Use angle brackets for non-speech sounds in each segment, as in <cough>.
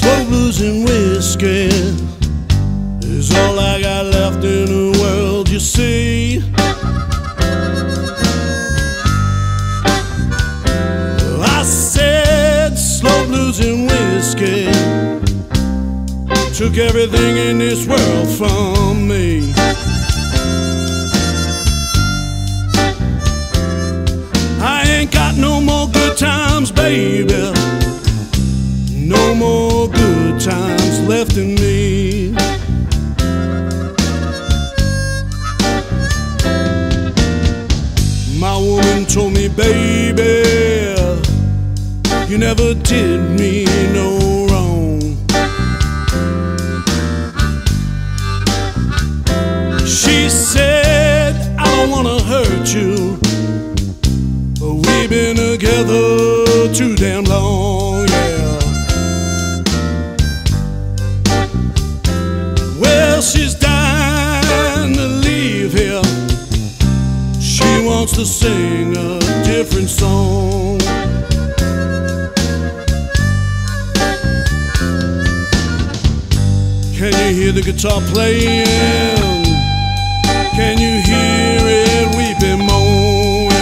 Slow blues and whiskey is all I got left in the world, you see. I said slow blues and whiskey took everything in this world from me. I ain't got no more good times, baby no more times left in me. My woman told me, baby, you never did me no wrong. She said, I don't wanna hurt you, but we've been together too damn long, to sing a different song. Can you hear the guitar playing? Can you hear it weeping moan?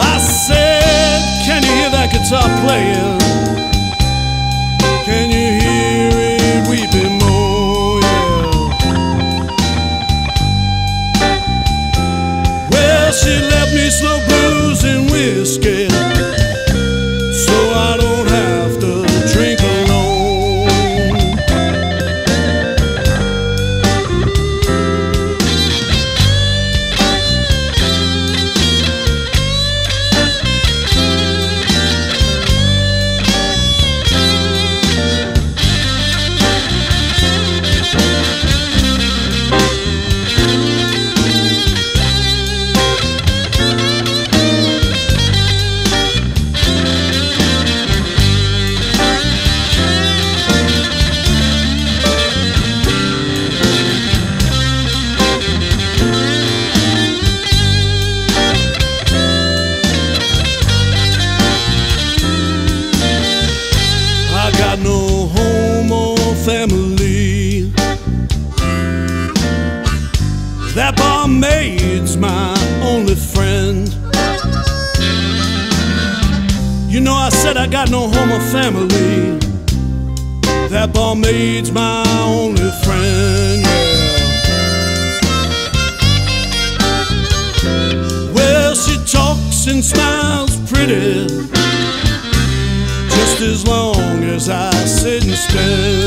I said, Can you hear that guitar playing? That barmaid's my only friend. Yeah. Well, she talks and smiles pretty just as long as I sit and spin.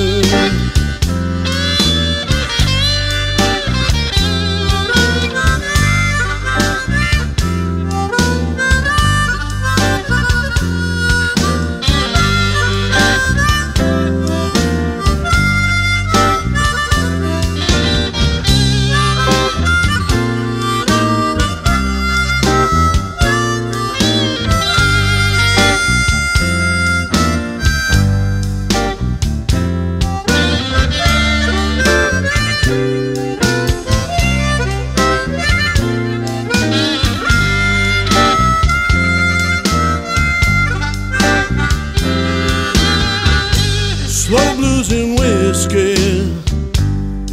Blues and whiskey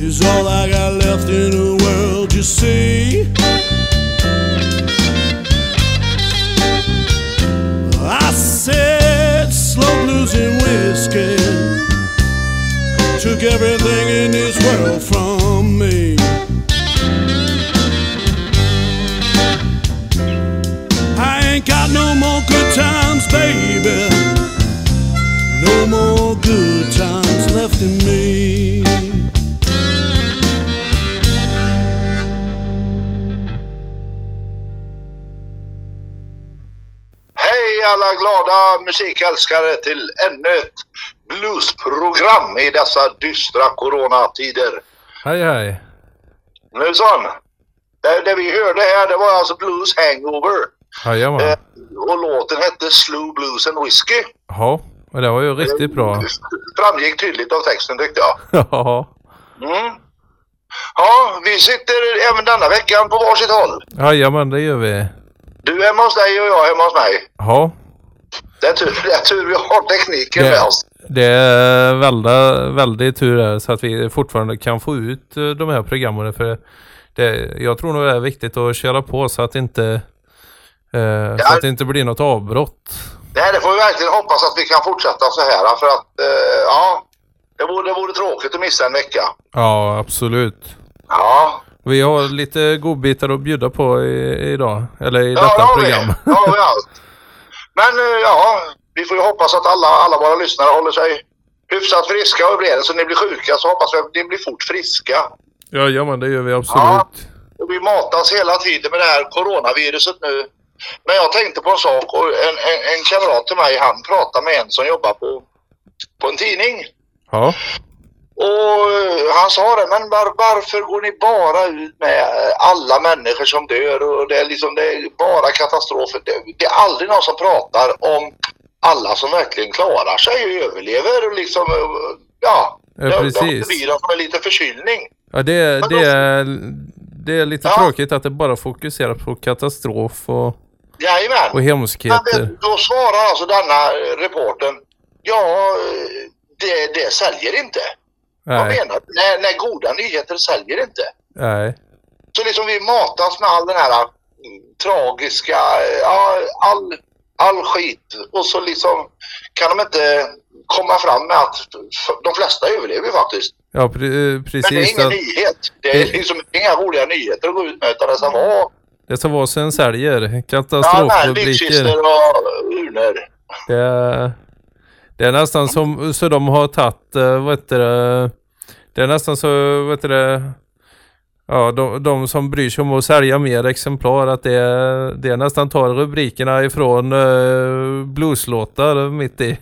is all I got left in the world, you see. I said slow blues and whiskey took everything in this world from me. I ain't got no more good times, baby. to me. Hej alla glada musikälskare till ännu ett bluesprogram i dessa dystra coronatider. Hej hej. Nu så. Det, det vi hörde här det var alltså Blues Hangover. Jajamän. Eh, och låten hette Slow Blues and Whiskey. Jaha och det var ju riktigt bra. Framgick tydligt av texten tyckte jag. <laughs> Ja. Mm. Ja, vi sitter även denna veckan på varsitt håll. Jajamän, det gör vi. Du är hemma hos dig och jag är hemma hos mig. Ja. Det är tur, det är tur vi har tekniken med Det, oss. det är väldigt, väldigt tur är så att vi fortfarande kan få ut eh, de här programmen. För det, jag tror nog det är viktigt att köra på så att inte eh, så att det inte blir något avbrott. Nej, det får vi verkligen hoppas att vi kan fortsätta så här. För att, eh, ja, det vore, det vore tråkigt att missa en vecka. Ja, absolut. Ja, Vi har lite godbitar att bjuda på i, idag. Eller i ja detta vi. program. Det har vi allt. Men eh, ja, vi får ju hoppas att alla, alla våra lyssnare håller sig hyfsat friska och blir det så ni blir sjuka så hoppas vi att ni blir fort friska. Ja, ja men det gör vi absolut. Ja. Och vi matas hela tiden med det här coronaviruset nu. Men jag tänkte på en sak och en, en, en kamrat till mig han pratade med en som jobbar på, på en tidning. Ja. Och eh, han sa det, men var, varför går ni bara ut med eh, alla människor som dör och det är liksom det är bara katastrofer. Det, det är aldrig någon som pratar om alla som verkligen klarar sig och överlever och liksom, eh, ja. Ja, det- precis. Det blir de med lite förkylning. Ja, det, Men det, då- är, det är lite Ja. tråkigt att det bara fokuserar på katastrof och, Jajamän. och Men hemskheter. det, då svarar alltså denna eh, reporten, ja, eh, det, det säljer inte. Vad Nej, menar du? När, när goda nyheter säljer inte. nej. Så liksom vi matas med all den här mm, tragiska, eh, ja, all, all skit. Och så liksom kan de inte komma fram med att de flesta överlever faktiskt. Ja, pre, eh, Men det är precis. ingen Att nyhet. Det är liksom inga roliga nyheter att gå ut med utan det ska vara det som var sen säljer. ja, Katastrofrubriker. lyxkistor och urnor. Det är, det är nästan som så de har tagit, eh, vad heter det, det är nästan så, vad heter det, ja de, de som bryr sig om att sälja mer exemplar, att det, är- det nästan tar rubrikerna ifrån uh, blueslåtar mitt i,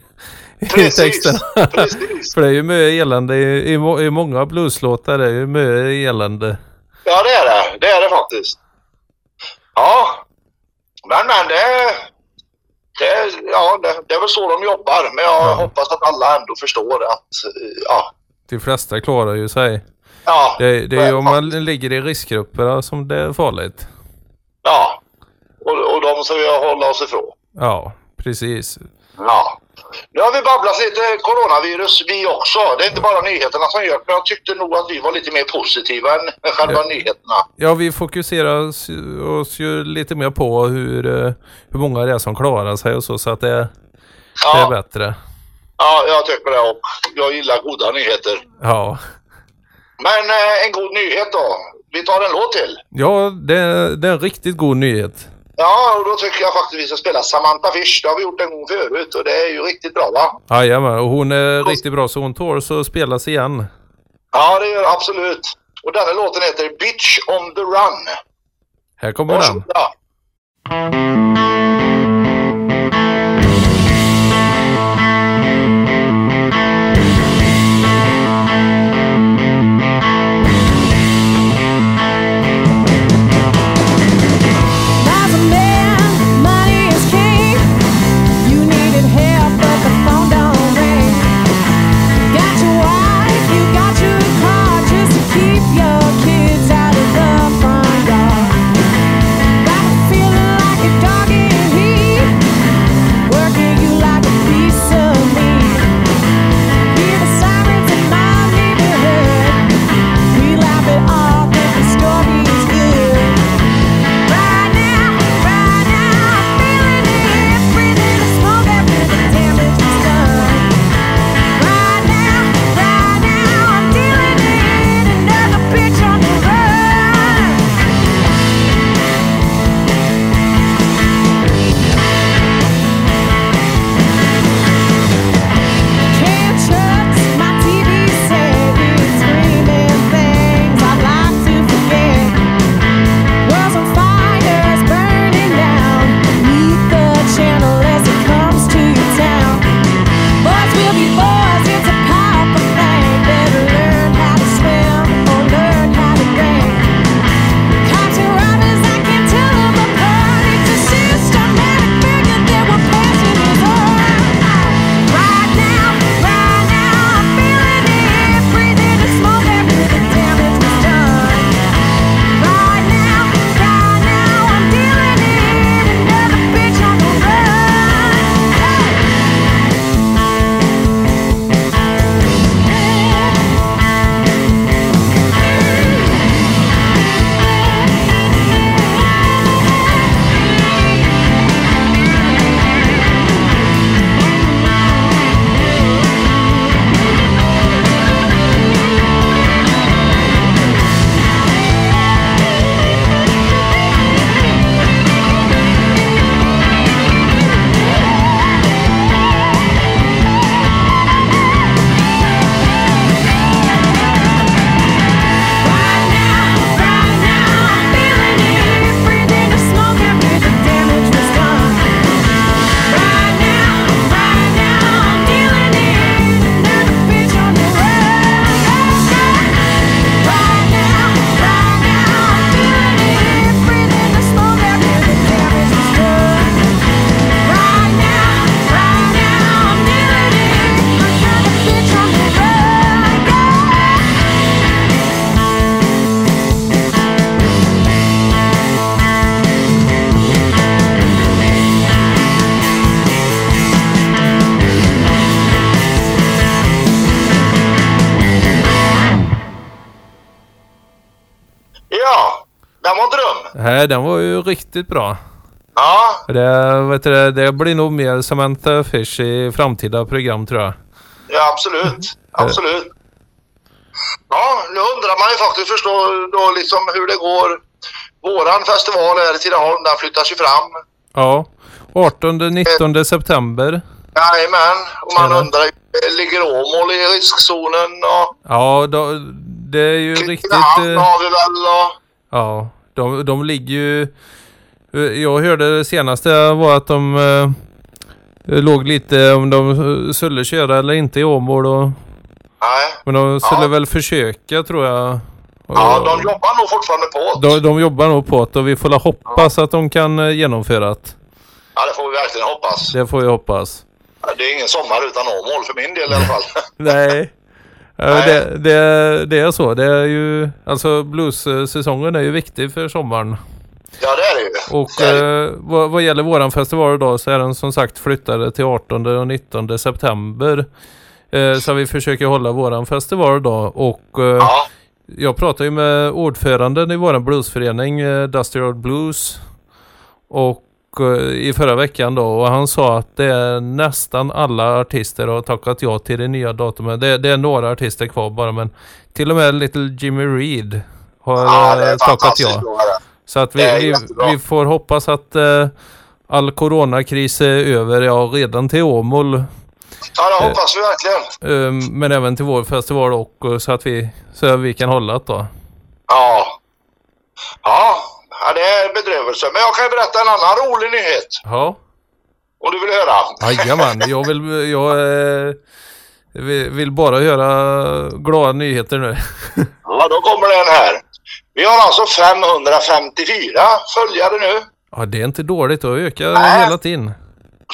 i Precis, texterna. precis. <laughs> För det är ju mycket elände i, i, i många blueslåtar, det är ju mycket elände. Ja, det är det. Det är det faktiskt. Ja, men men det, det, ja, det, det är väl så de jobbar. Men jag Ja. hoppas att alla ändå förstår att, ja, De flesta klarar ju sig. ja. Det, det är ju om man ligger i riskgrupperna som det är farligt. Ja, och, och de ska vi hålla oss ifrån. Ja, precis. Ja. Nu har vi babblat lite coronavirus vi också. Det är inte bara nyheterna som gör men jag tyckte nog att vi var lite mer positiva än själva Ja. nyheterna. Ja, vi fokuserar oss, ju lite mer på hur, eh, hur många det är som klarar sig och så, så att det, det är Ja, bättre. ja, jag tycker det och jag gillar goda nyheter. Ja, Men eh, en god nyhet då. Vi tar en låt till. ja det, det är en riktigt god nyhet. Ja, och då tycker jag faktiskt vi ska spela Samantha Fish. Det har vi gjort en gång förut och det är ju riktigt bra va? Jajamän, och hon är riktigt bra så hon tål så spelas igen. Ja, det gör absolut. Och den här låten heter Bitch on the Run. Här kommer den. Varsågoda. As Nej, den var ju riktigt bra. Ja, Det, vet du, det- blir nog mer Samantha Fish i framtida program tror jag. ja absolut. Absolut. Ja, nu undrar man ju faktiskt förstå då liksom hur det går. Våran festival här i Tidaholm, den flyttas ju fram. Ja. 18-19 september. Jajamän, och man Ja. undrar ligger Åmål i riskzonen och Ja, då, det är ju riktigt... Eh, har vi väl och... Ja, de, de ligger ju... eh, Jag hörde det senaste var att de eh, låg lite om de eh, skulle köra eller inte i Åmål. Och, Nej. men de skulle Ja. väl försöka tror jag. Och- Ja, de jobbar nog fortfarande på det. de, de jobbar nog på det och vi får hoppas att de kan eh, genomföra det. Ja, det får vi verkligen hoppas. Det får vi hoppas. Ja, Det är ingen sommar utan Åmål för min del i alla fall. <laughs> Nej. Det, det, det är så. Det är ju, alltså blues-säsongen är ju viktig för sommaren. Ja, det är det ju. Och Det det. eh, vad, vad gäller våran festival då så är den som sagt flyttade till 18 och 19 september. Eh, så vi försöker hålla våran festival då och eh, Ja, jag pratade ju med ordföranden i våran bluesförening eh, Dusty Road Blues och i förra veckan då och han sa att det är nästan alla artister har tackat ja till det nya datumet. Det, det är några artister kvar bara men till och med Little Jimmy Reed har ja eh, tackat ja. Så att vi, vi, vi får hoppas att eh, all coronakris är över, ja redan till Åmål. Ja, det hoppas vi verkligen. eh, men även till vår festival och eh, så att vi, så att vi kan hålla det då. Ja, bedrövelse. Men jag kan ju berätta en annan rolig nyhet. Ja, Om du vill höra. jajamän. <laughs> Jag vill, jag eh, vill vill bara höra glada nyheter nu. <laughs> Ja, då kommer den här. Vi har alltså 554 följare nu. Ja, det är inte dåligt. Det ökar Nej. hela tiden.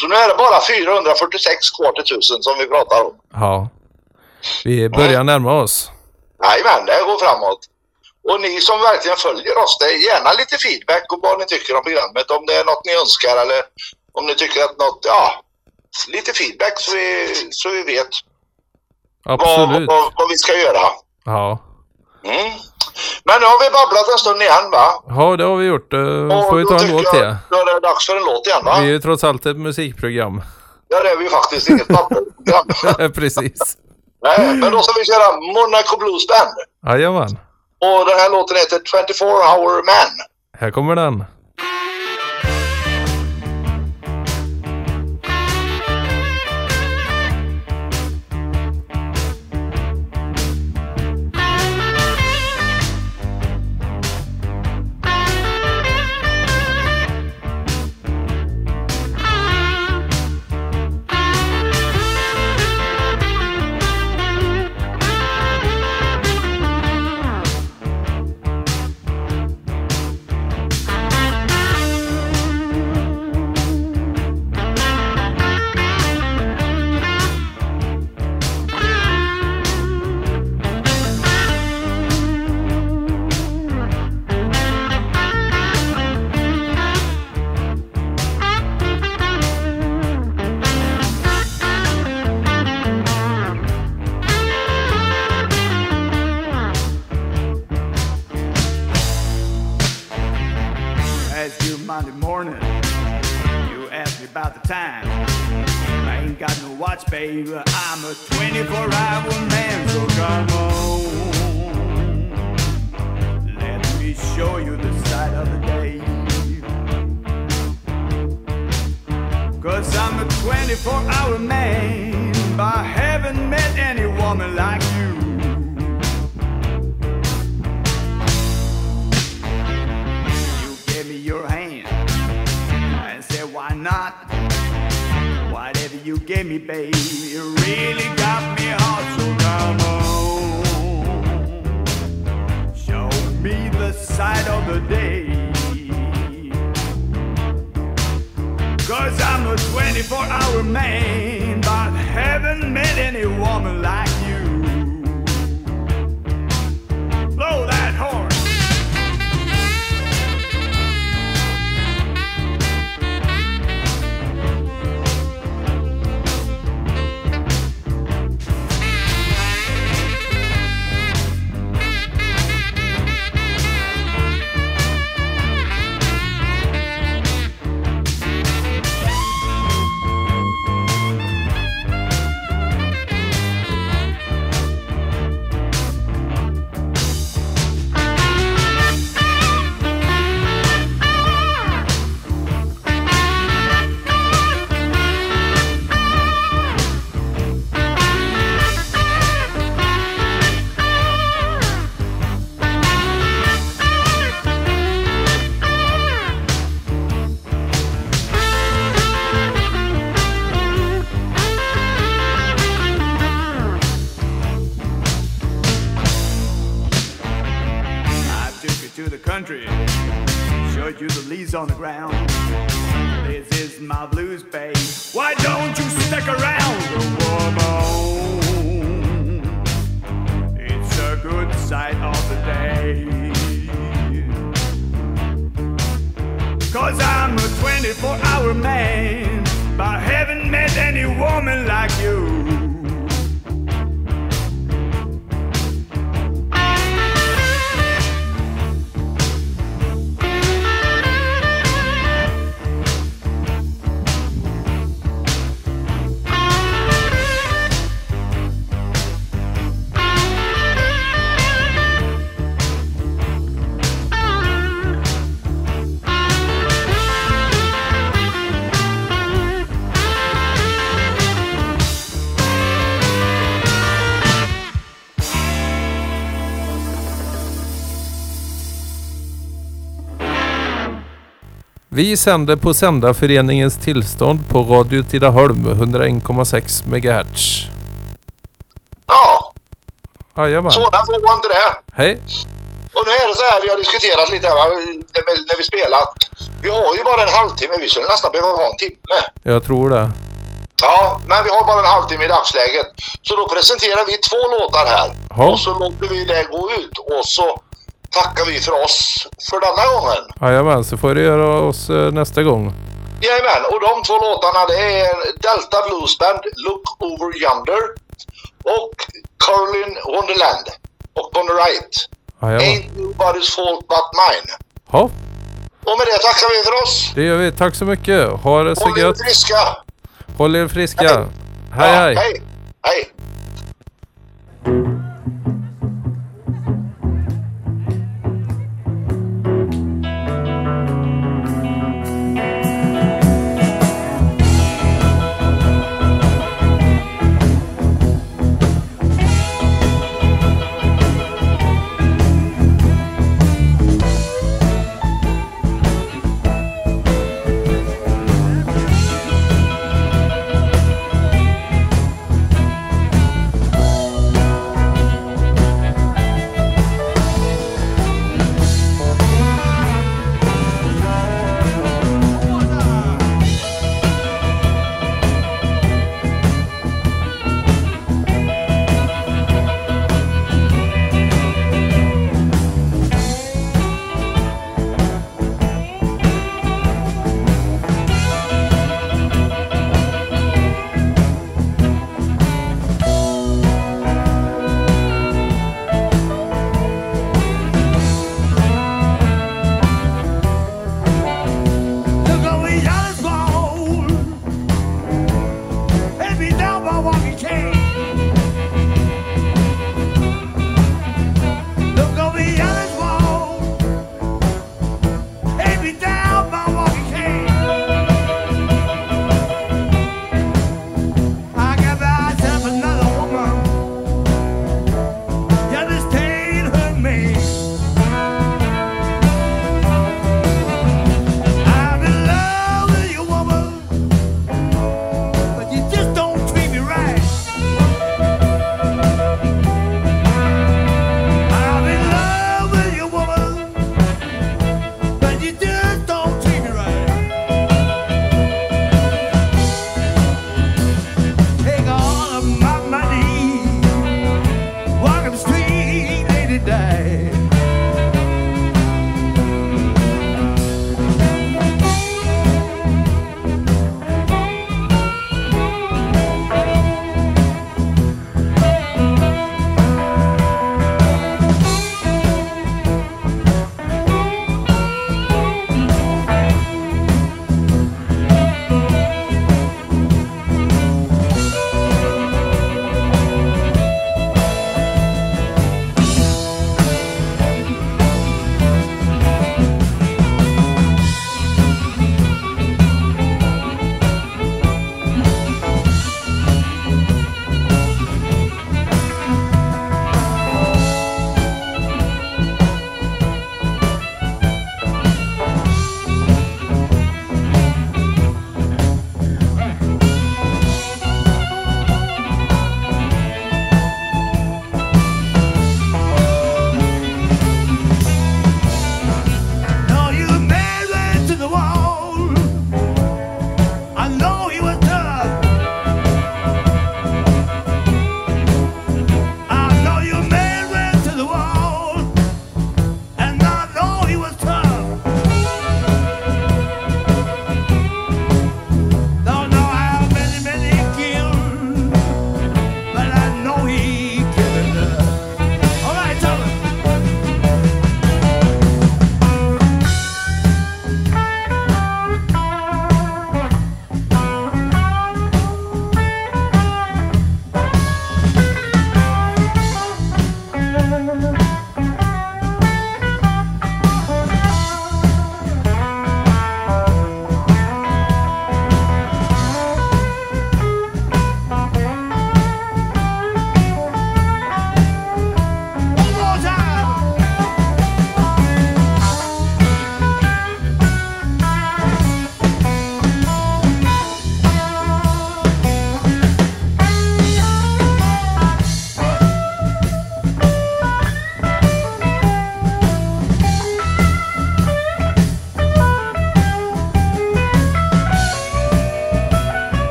Så nu är det bara 446 kvar till 1000 som vi pratar om. Ja. Vi börjar närma oss. Jajamän, det går framåt. Och ni som verkligen följer oss, det är gärna lite feedback om vad ni tycker om programmet. Om det är något ni önskar eller om ni tycker att något, ja, lite feedback så vi, så vi vet vad, Absolut. vad, vad vi ska göra. Ja. Mm. Men nu har vi babblat en stund igen va? Ja, det har vi gjort. Eh, Och Får vi då ta en låt till? Då är det dags för en låt igen va? Vi är ju trots allt ett musikprogram. Ja det är vi faktiskt, inget papper. <laughs> Precis. Nej, men då ska vi köra Monaco Blues Band. Jajamän. Och den här låten heter 24 Hour Man. Här kommer den. Watch, baby. I'm a 24 hour man, so come on. You baby, you really got me hot. So come on, show me the side of the day. Cause I'm a 24 hour man, but haven't met any woman like you. On the ground. Vi sänder på Sändarföreningens tillstånd på Radio Tidaholm 101,6 MHz. Ja, Jajamän. sådan får man inte det. Hej. Och nu är det så här, vi har diskuterat lite här, när, vi, när vi har ju bara en halvtimme, vi skulle nästan behöva ha en timme. Jag tror det. Ja, men vi har bara en halvtimme i dagsläget. Så då presenterar vi två låtar här. Ja. Och så låter vi det gå ut och så tackar vi för oss för denna gången. Jajamän, så får du göra oss eh, nästa gång. Jajamän, och de två låtarna det är Delta Blues Band, Look Over Yonder och Carolyn Wonderland och On the Right. Jajamän. Ain't nobody's fault but mine. Ja, Och med det tackar vi för oss. det gör vi. Tack så mycket. Ha det så Håll er gött. friska. Håll er friska. Hej Ja, hej. Hej.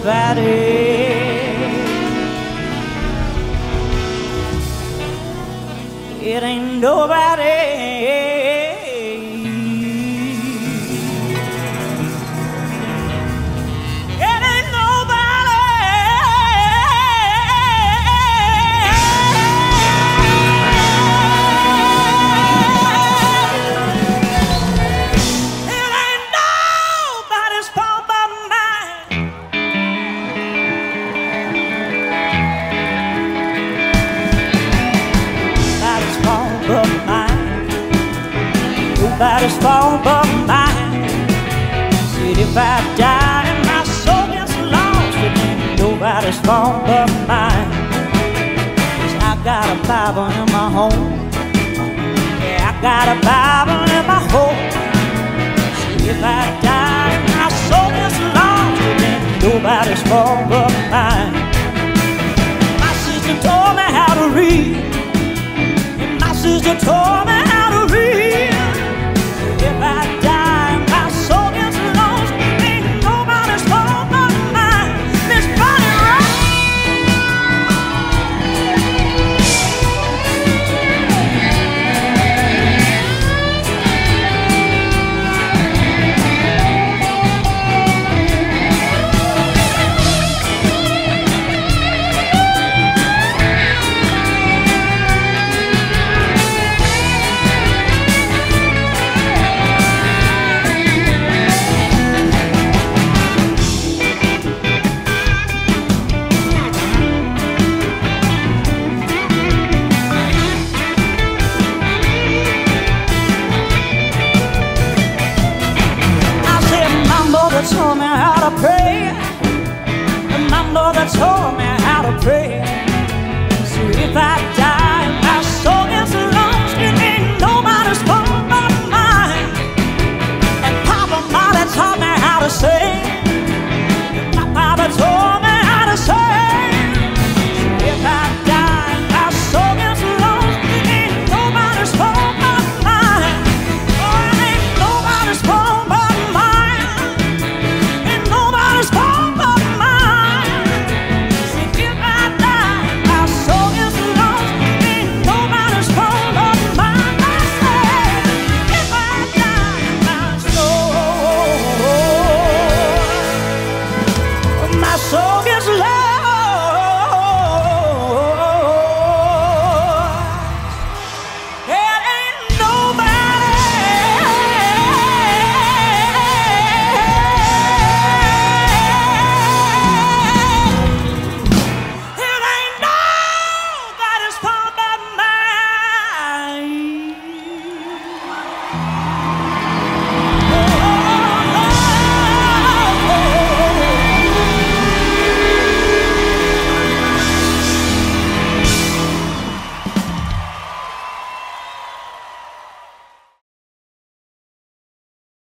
Nobody. It ain't nobody. Nobody's fault but mine. Said if I die and my soul gets lost, it ain't nobody's fault but mine. 'Cause I got a Bible in my home. Yeah, I got a Bible in my home. Said if I die and my soul gets lost, it ain't nobody's fault but mine. My sister told me how to read. And my sister told me